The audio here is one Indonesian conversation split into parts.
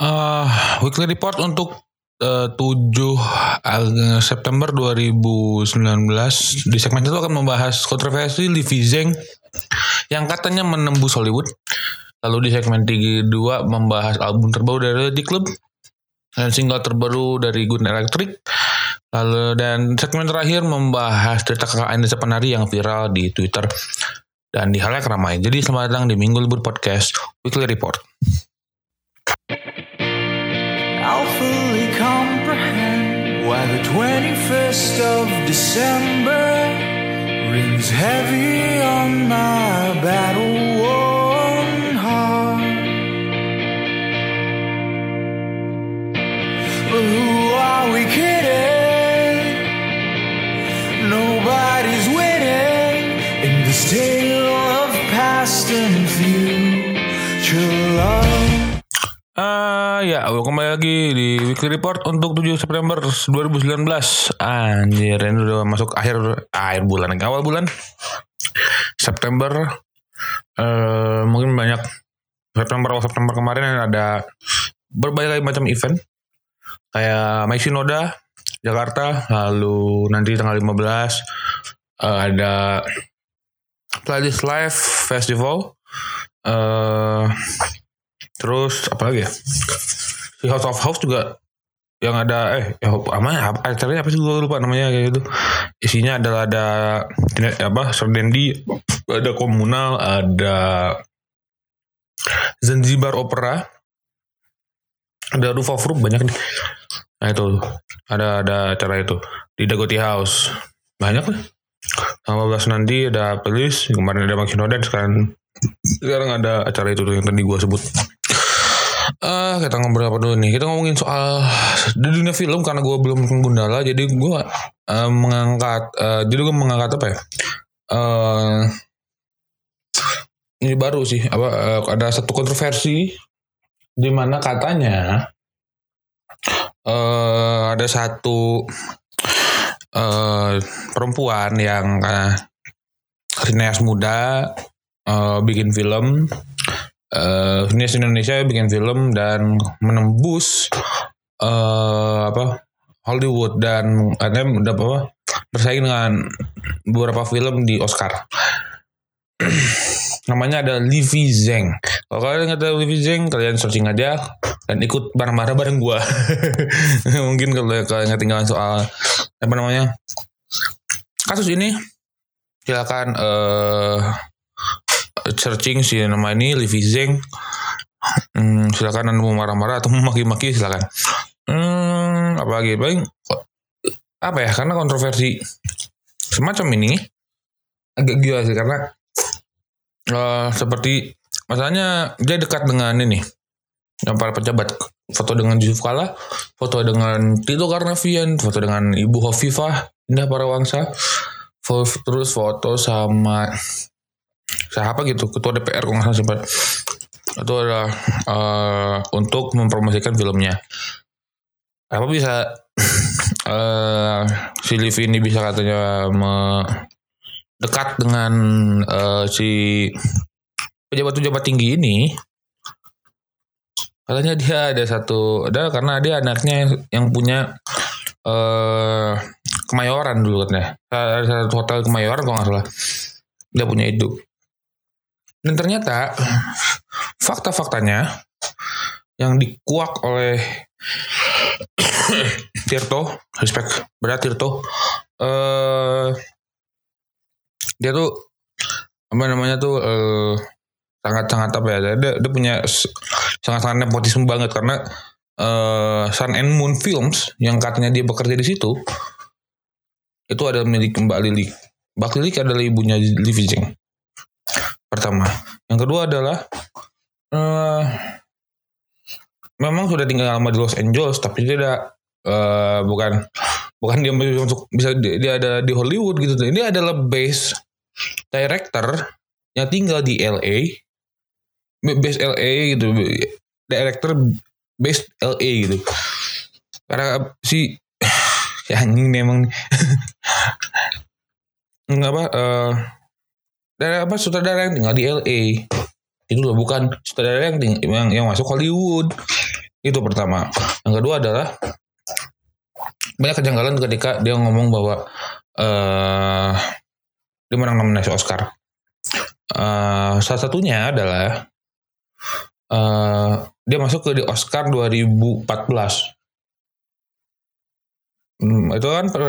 Uh, weekly report untuk uh, 7 Ag- September 2019 di segmen itu akan membahas kontroversi Livi Zeng yang katanya menembus Hollywood. Lalu di segmen 32 membahas album terbaru dari The Club dan single terbaru dari Gun Electric. Lalu dan segmen terakhir membahas cerita kakak Anissa Penari yang viral di Twitter dan di halayak ramai. Jadi selamat datang di Minggu Libur Podcast Weekly Report. Why the 21st of December rings heavy on my ya, kembali lagi di Weekly Report untuk 7 September 2019. Anjir, ini udah masuk akhir akhir bulan, awal bulan September. Eh mungkin banyak September awal September kemarin ada berbagai macam event kayak My Shinoda Jakarta, lalu nanti tanggal 15 eh, ada Playlist Live Festival. Eh Terus apa lagi ya? Si House of House juga yang ada eh ya, apa acaranya apa sih? Gue lupa namanya kayak gitu. Isinya adalah ada apa Serdendi ada komunal ada Zanzibar Opera ada Roof of banyak nih. Nah itu. Ada ada acara itu. Di Dagoti House. Banyak lah. Tanggal 12 nanti ada playlist kemarin ada Makinoda sekarang sekarang ada acara itu tuh yang tadi gue sebut Ah, kita ngobrol apa dulu nih? Kita ngomongin soal di dunia film karena gue belum Gundala, jadi gue uh, mengangkat, uh, jadi gue mengangkat apa ya? Uh, ini baru sih, apa uh, ada satu kontroversi di mana katanya uh, ada satu uh, perempuan yang uh, sineas muda uh, bikin film uh, Indonesia bikin film dan menembus uh, apa Hollywood dan katanya udah apa bersaing dengan beberapa film di Oscar. Namanya ada Livi Zeng. Kalau kalian nggak tahu Livi Zeng, kalian searching aja dan ikut bareng-bareng bareng gua. Mungkin kalau kalian ketinggalan soal apa namanya kasus ini, silakan uh, searching si nama ini Livi Zeng. Hmm, silakan anda mau marah-marah atau mau maki-maki silakan. Hmm, apa lagi? Paling apa ya? Karena kontroversi semacam ini agak gila sih karena uh, seperti masalahnya dia dekat dengan ini yang para pejabat. Foto dengan Yusuf Kala foto dengan Tito Karnavian foto dengan Ibu Hovifah Indah Parawangsa terus foto sama siapa gitu ketua DPR kalau nggak salah itu adalah uh, untuk mempromosikan filmnya. Apa bisa uh, si Liv ini bisa katanya me, dekat dengan uh, si pejabat-pejabat tinggi ini? Katanya dia ada satu ada karena dia anaknya yang punya uh, kemayoran dulu katanya. Ada satu hotel kemayoran kalau nggak salah. Dia punya itu dan ternyata fakta-faktanya yang dikuak oleh Tirto, respect berat Tirto, uh, dia tuh apa namanya tuh uh, sangat-sangat apa ya dia, dia punya sangat-sangat nepotisme banget karena uh, Sun and Moon Films yang katanya dia bekerja di situ itu adalah milik Mbak Lili. Mbak Lili adalah ibunya Livi Zeng pertama. Yang kedua adalah uh, memang sudah tinggal lama di Los Angeles tapi dia tidak uh, bukan bukan dia untuk bisa dia, dia ada di Hollywood gitu. Ini adalah base director yang tinggal di LA. Base LA gitu. Director base LA gitu. Karena si ya anjing memang nggak apa uh, dari apa sutradara yang tinggal di LA itu loh bukan sutradara yang yang, yang masuk Hollywood Itu pertama. Yang kedua adalah banyak kejanggalan ketika dia ngomong bahwa eh dia menang nominasi Oscar. Eh salah satunya adalah eh dia masuk ke di Oscar 2014. Hmm, itu kan per,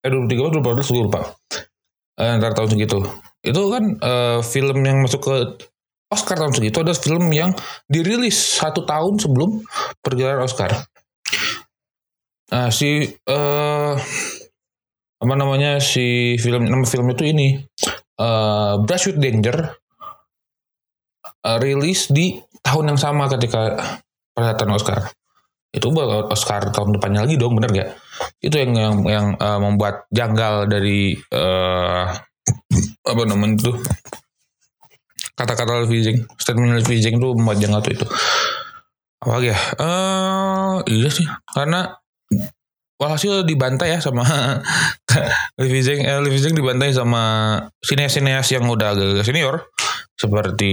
eh 2013 2014 gue lupa. Eh, ntar tahun segitu. Itu kan eh, film yang masuk ke Oscar tahun segitu ada film yang dirilis satu tahun sebelum pergelaran Oscar. Nah, si eh apa namanya si film nama film itu ini eh Brush with Danger eh, rilis di tahun yang sama ketika perhelatan Oscar. Itu bakal Oscar tahun depannya lagi dong, bener gak? Itu yang yang yang eh, membuat janggal dari eh apa namanya itu? Kata-kata Levi statement Levi itu membuat tuh itu. Apa ya? Eh iya sih, karena walhasil dibantai ya sama Levi eh, Levi dibantai sama sineas-sineas yang udah agak senior. Seperti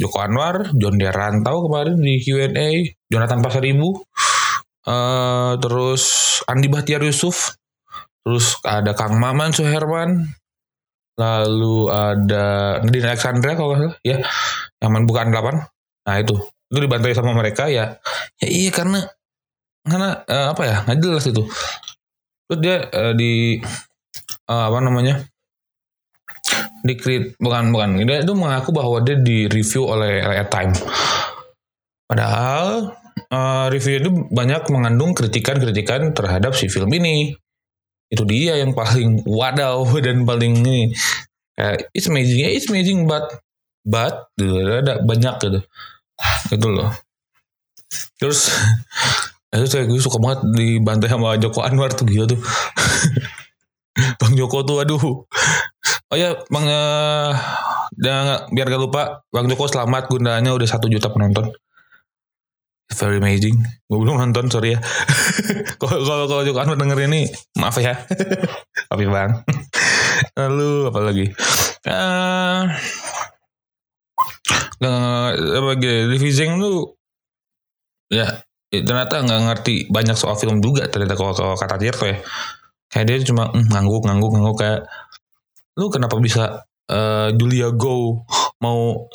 Joko Anwar, John Rantau kemarin di Q&A, Jonathan Pasaribu, eh terus Andi Bahtiar Yusuf, terus ada Kang Maman Suherman, lalu ada Nadine Alexandra kalau nggak salah, ya, yang main 8. Nah itu, itu dibantai sama mereka ya. Ya iya karena karena eh, apa ya nggak jelas itu. Terus dia eh, di eh, apa namanya di bukan bukan. Dia itu mengaku bahwa dia di review oleh oleh Time. Padahal eh, review itu banyak mengandung kritikan-kritikan terhadap si film ini itu dia yang paling wadaw dan paling ini. Kayak it's amazing. Ya it's amazing but but gitu, ada banyak gitu. Itu loh. Terus itu saya gue suka banget dibantai sama Joko Anwar tuh gila tuh. Bang Joko tuh aduh. Oh ya Bang eh, jangan biar gak lupa Bang Joko selamat gunanya udah satu juta penonton very amazing. Gue belum nonton sorry ya. Kalau kalau Joko Anwar denger ini maaf ya. Maaf ya Bang. Lalu apa lagi? Eh uh, apa gitu Divizing tuh ya ya, ternyata nggak ngerti banyak soal film juga ternyata kalau, kalau kata Tirto ya. Kayak dia cuma mm, ngangguk ngangguk ngangguk kayak lu kenapa bisa eh, Julia Go mau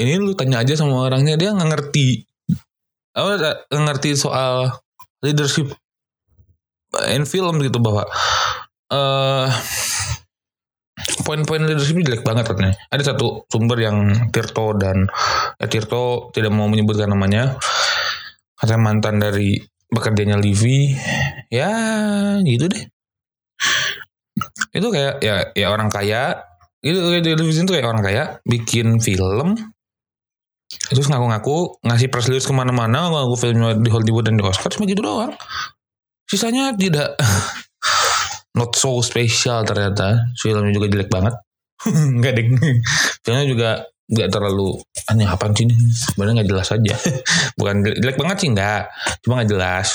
ini lu tanya aja sama orangnya dia nggak ngerti nggak ngerti soal leadership in film gitu bahwa eh poin-poin leadership jelek banget katanya. Ada satu sumber yang Tirto dan ya Tirto tidak mau menyebutkan namanya. Katanya mantan dari bekerjanya Livi ya gitu deh. Itu kayak ya ya orang kaya. Itu kayak television tuh kayak orang kaya bikin film terus ngaku-ngaku ngasih press release ke mana-mana ngaku filmnya di Hollywood dan di Oscar cuma gitu doang. Sisanya tidak not so special ternyata. Filmnya juga jelek banget. Nggak deh filmnya juga nggak terlalu aneh apa sih ini? Sebenarnya nggak jelas aja. Bukan jelek banget sih nggak. Cuma nggak jelas.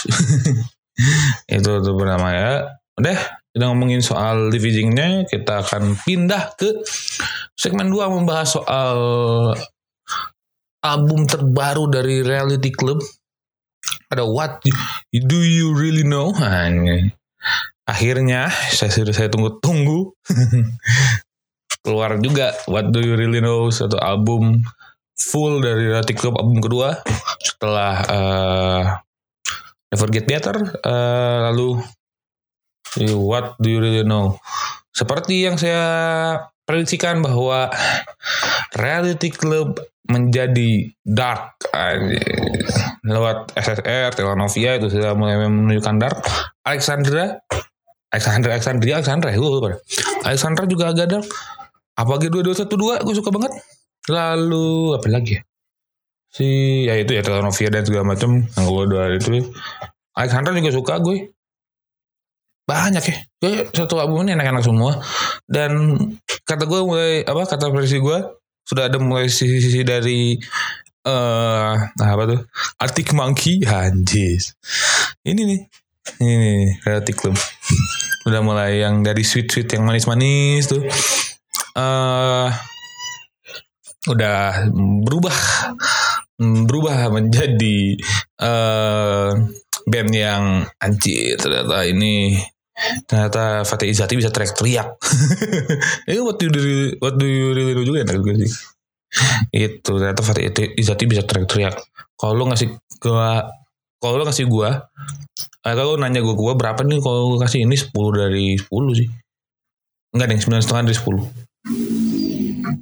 Itu tuh bernama ya udah kita ngomongin soal divisingnya kita akan pindah ke segmen 2 membahas soal album terbaru dari Reality Club. Ada What Do You Really Know? Nah, akhirnya saya sudah saya tunggu-tunggu keluar juga What Do You Really Know satu album full dari Reality Club album kedua. Setelah eh, Never Get Better eh, lalu What Do You Really Know? Seperti yang saya prediksikan bahwa Reality Club menjadi dark lewat SSR, Telenovia itu sudah mulai menunjukkan dark. Alexandra, Alexandra, Alexandria, Alexandra, gue lupa. Alexandra juga agak dark. Apalagi dua dua satu dua, gue suka banget. Lalu apa lagi ya? Si ya itu ya Telenovia dan segala macam. Yang gue dua itu. Alexandra juga suka gue. Banyak ya. Gue satu album ini enak-enak semua. Dan kata gue mulai apa kata versi gue sudah ada mulai sisi-sisi dari eh apa tuh? Arctic Monkey anjis. Ini nih ini nih Club udah mulai yang dari sweet sweet yang manis-manis tuh. Eh udah berubah berubah menjadi eh band yang anjir ternyata ini ternyata Fatih Izati bisa teriak-teriak. Ini what do you really, what do you really do juga ya gue sih. Itu ternyata Fatih Izati bisa teriak-teriak. Kalau lu ngasih gua kalau lu ngasih gua kalau lu nanya gua gua berapa nih kalau gua kasih ini 10 dari 10 sih. Enggak deh, 9 setengah dari 10.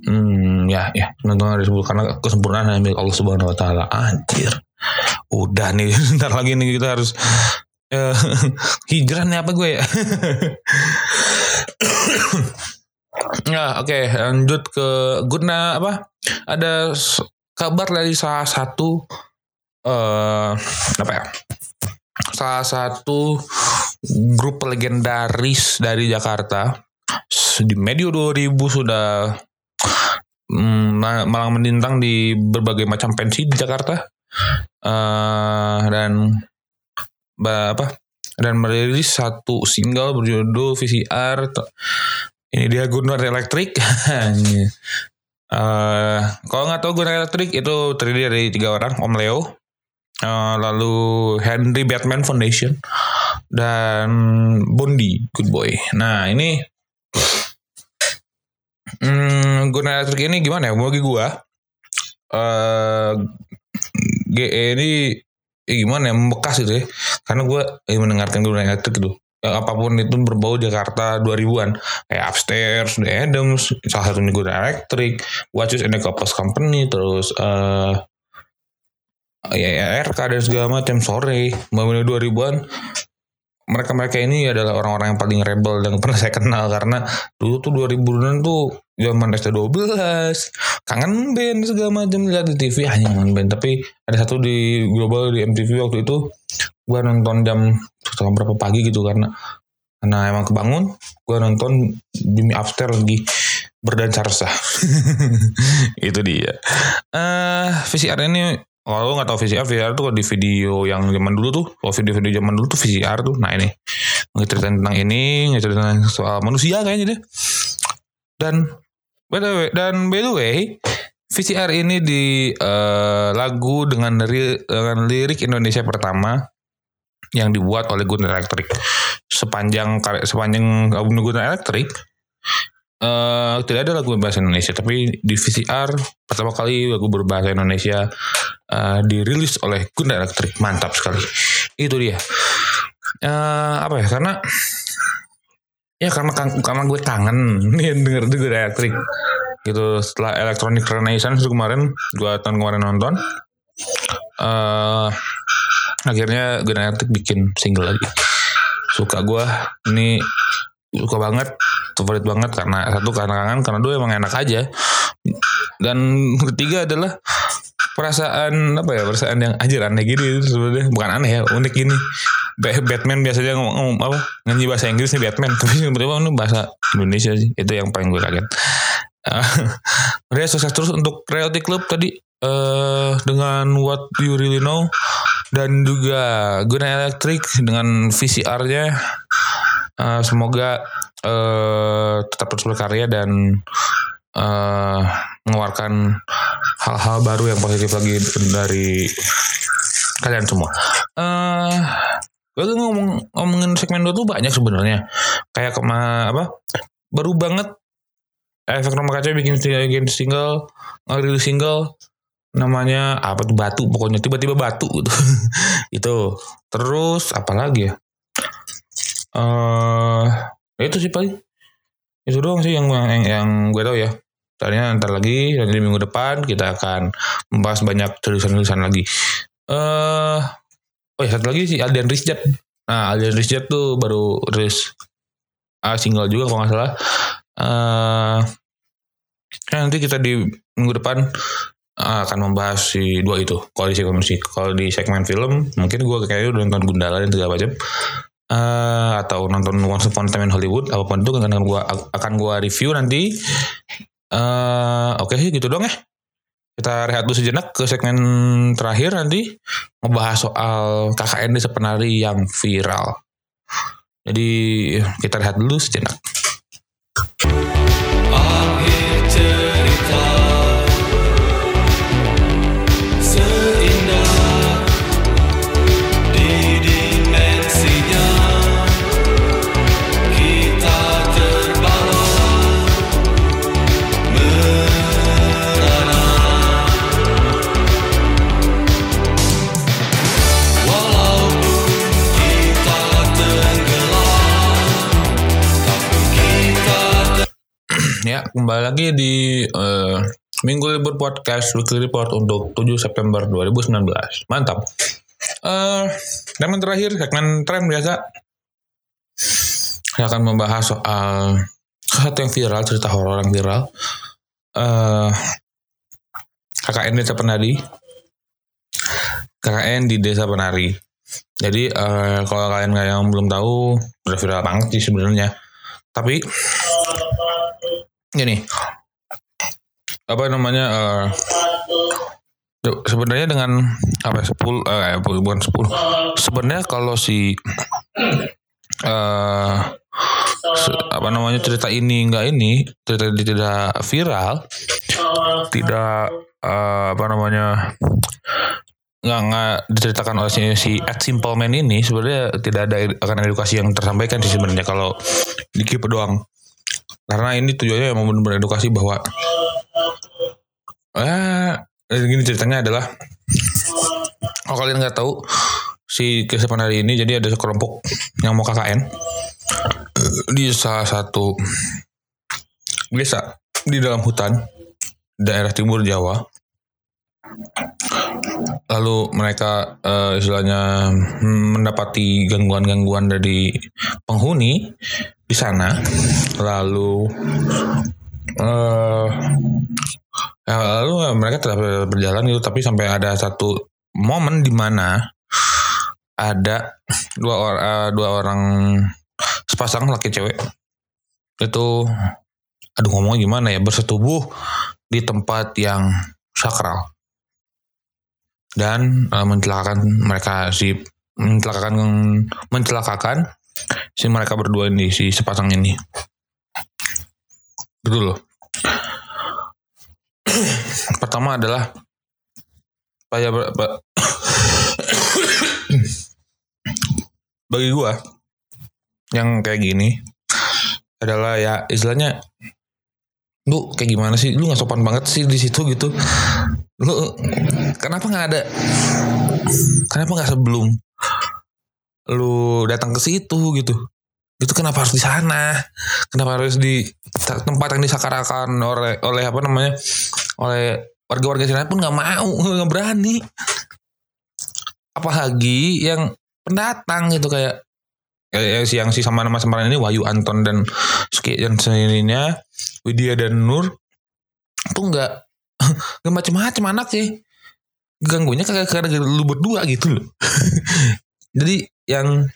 Hmm, ya, ya, 9 setengah dari 10 karena kesempurnaan milik Allah Subhanahu wa taala. Anjir. Udah nih, ntar lagi nih kita harus eh, hijrah apa gue ya? ya, oke, lanjut ke guna apa? Ada kabar dari salah satu eh apa ya? Salah satu grup legendaris dari Jakarta di medio 2000 sudah mm, ma- malang melintang di berbagai macam pensi di Jakarta Eh, dan apa? Dan merilis satu single berjudul VCR ini dia Gunnar Electric. Eh, kalau nggak tahu Gunnar Electric itu terdiri dari tiga orang Om Leo eh, lalu Henry Batman Foundation dan Bondi Good Boy. Nah ini hmm, Gunnar Electric ini gimana ya? Bagi gua eh GE ini eh, gimana ya? Membekas gitu ya karena gue eh, mendengarkan Gunnar Electric gitu. Ya, apa pun itu berbau Jakarta 2000-an kayak Upstairs, The Adams, salah satunya Gunnar Electric, Watches and the Company, terus eh ya, ya RK dan segala macam sore, bangun 2000-an mereka-mereka ini adalah orang-orang yang paling rebel yang pernah saya kenal karena dulu tuh 2000-an tuh zaman ST12 kangen band segala macam lihat di TV hanya kangen band. Tapi ada satu di global di MTV waktu itu gua nonton jam setengah berapa pagi gitu karena karena emang kebangun gua nonton Jimmy Upstairs lagi berdansa resah. Itu dia. Eh VCR ini kalau nggak tahu VCR, VCR tuh di video yang zaman dulu tuh, kalau video-video zaman dulu tuh VCR tuh, nah ini ngeceritain tentang ini, ngeceritain soal manusia kayaknya deh. Dan by the way, dan by the way, VCR ini di eh, lagu dengan, dengan lirik Indonesia pertama yang dibuat oleh Gunnar Electric sepanjang sepanjang album Gunnar Electric eh tidak ada lagu berbahasa Indonesia tapi di VCR pertama kali lagu berbahasa Indonesia eh, dirilis oleh Gunnar Electric. Mantap sekali. Itu dia. Eh, apa ya karena ya karena karena gue kangen nih denger denger Electric. Gitu setelah Electronic Renaissance kemarin gue tahun kemarin nonton eh akhirnya Gunnar Electric bikin single lagi. Suka gue ini suka banget favorit banget karena satu karena kangen karena dua emang enak aja. Dan ketiga adalah perasaan apa ya perasaan yang anjir aneh gini sebenarnya. Bukan aneh ya unik gini. Ba- Batman biasanya ngomong, apa nyanyi bahasa Inggris nih Batman. Tapi sebenarnya ini bahasa Indonesia sih itu yang paling gue kaget. Udah sukses terus untuk Reality Club tadi eh dengan What You Really Know. Dan juga Guna Electric dengan VCR-nya Eh, semoga eh tetap terus berkarya dan eh mengeluarkan hal-hal baru yang positif lagi dari kalian semua. Eh gue ngomong ngomongin segmen 2 tuh banyak sebenarnya. Kayak kema apa? Baru banget efek rumah kaca bikin bikin single, single namanya apa tuh batu pokoknya tiba-tiba batu gitu. itu. Terus apa lagi ya? Eh ya itu sih paling itu doang sih yang yang, yang gue tahu ya. Soalnya ntar lagi nanti minggu depan kita akan membahas banyak tulisan-tulisan lagi. Eh oh ya satu lagi sih Aldian Rizjat nah Aldian Rizjat tuh baru rilis ah, single juga kalau nggak salah. Eh ya nanti kita di minggu depan ah, akan membahas si dua itu kalau di segmen kalau di segmen film mungkin gue kayaknya udah nonton Gundala dan segala macam eh atau nonton Once Upon a Time in Hollywood apa pun itu akan gua akan gua review nanti. Eh oke sih gitu dong ya. Kita rehat dulu sejenak ke segmen terakhir nanti ngebahas soal KKN Desa Penari yang viral. Jadi kita rehat dulu sejenak kembali lagi di eh, Minggu Libur Podcast Weekly Report untuk 7 September 2019. Mantap. Eh, segmen terakhir, segmen tren biasa. Saya akan membahas soal sesuatu yang viral, cerita horor yang viral. Eh, KKN Desa Penari. KKN di Desa Penari. Jadi eh, kalau kalian yang belum tahu, udah viral banget sih sebenarnya. Tapi gini. Apa namanya tuh, sebenarnya dengan apa sepuluh eh bukan sepuluh sebenarnya kalau si se- apa namanya cerita ini enggak ini cerita ini tidak viral tidak eh, apa namanya nggak nggak diceritakan oleh si, si Ed Simple Man ini sebenarnya tidak ada akan edukasi yang tersampaikan sih sebenarnya kalau di keep doang karena ini tujuannya mau benar-benar edukasi bahwa eh gini ceritanya adalah kalau kalian nggak tahu si kesepan hari ini jadi ada sekelompok yang mau KKN di salah satu desa di dalam hutan daerah timur Jawa lalu mereka eh, istilahnya hmm, mendapati gangguan-gangguan dari penghuni di sana. Lalu eh ya, lalu mereka tetap berjalan itu tapi sampai ada satu momen di mana ada dua orang dua orang sepasang laki cewek itu aduh ngomongnya gimana ya? Bersetubuh di tempat yang sakral dan eh, mencelakakan mereka si mencelakakan mencelakakan si mereka berdua ini si sepasang ini. Betul loh. Pertama adalah saya bagi gua yang kayak gini adalah ya istilahnya lu kayak gimana sih? Lu nggak sopan banget sih di situ gitu. Lu kenapa nggak ada? Kenapa nggak sebelum lu datang ke situ gitu? Itu kenapa harus di sana? Kenapa harus di tempat yang disakarakan oleh oleh apa namanya? Oleh warga-warga sana pun nggak mau nggak berani. Apalagi yang pendatang gitu kayak si yang si sama nama samaran ini Wahyu Anton dan Suki dan Widya dan Nur tuh nggak nggak macem-macem anak sih. Ganggunya kagak karena lu berdua gitu loh. Jadi yang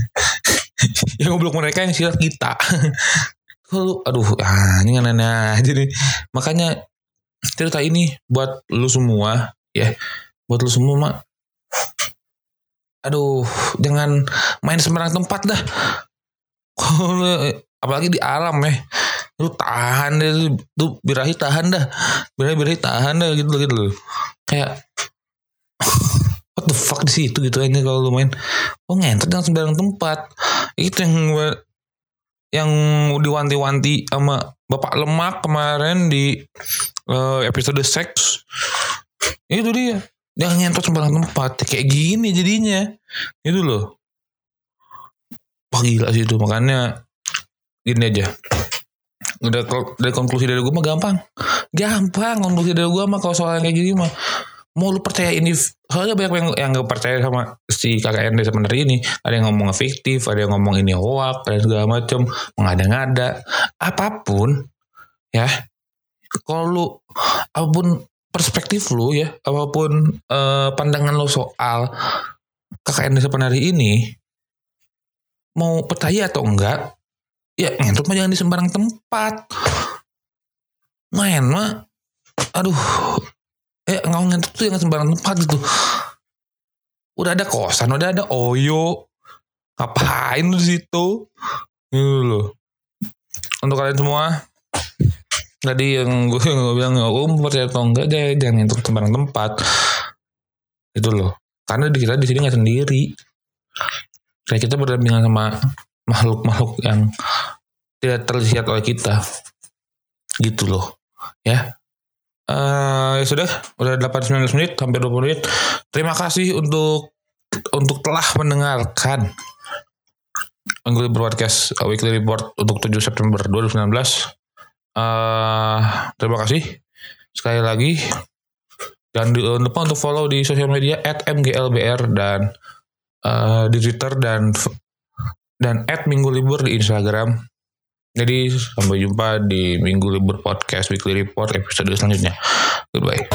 yang ngobrol mereka yang silat kita. Lu aduh ah, ini aneh aja nih makanya cerita ini buat lu semua ya. Buat lu semua mak aduh jangan main sembarang tempat dah. Apalagi di alam ya. Lu tahan deh tuh birahi tahan dah. Birahi birahi tahan dah gitu gitu. Loh kayak what the fuck di situ gitu ini kalau lu main. Oh ngentot jangan sembarang tempat. Itu yang yang diwanti-wanti sama bapak lemak kemarin di eh, episode seks. Itu dia jangan ngentot sembarang tempat kayak gini jadinya. Itu loh. Wah gila sih itu makanya gini aja. Udah dari konklusi dari gue mah gampang. Gampang konklusi dari gue mah kalau soal kayak gini mah. Mau lu percaya ini soalnya banyak yang yang gak percaya sama si KKN desa Penari ini. Ada yang ngomong fiktif ada yang ngomong ini hoak dan segala macam mengada-ngada. Apa pun ya. Kalau lu apa pun perspektif lu ya apa pun eh, pandangan lu soal KKN desa Penari ini mau percaya atau enggak ya ngentot mah jangan di sembarang tempat. Main mah aduh eh nggak ngentot tuh yang sembarang tempat gitu. Udah ada kosan udah ada oyo ngapain lu situ? Gitu loh. Untuk kalian semua tadi yang gue, gue bilang mau percaya atau enggak deh jangan ngentot sembarang tempat. Itu loh. Karena kita di sini nggak sendiri. Kayak kita berdampingan sama makhluk-makhluk yang tidak terlihat oleh kita. Gitu loh. Ya. Eh ya sudah. Udah 8-19 menit hampir 20 menit. Terima kasih untuk untuk telah mendengarkan Anggul Broadcast Weekly Report untuk 7 September 2019 Uh, terima kasih sekali lagi. Dan jangan eh, lupa untuk follow di sosial media mglbr dan uh, di twitter dan dan at minggu libur di instagram. Jadi sampai jumpa di minggu libur podcast weekly report episode selanjutnya. Goodbye.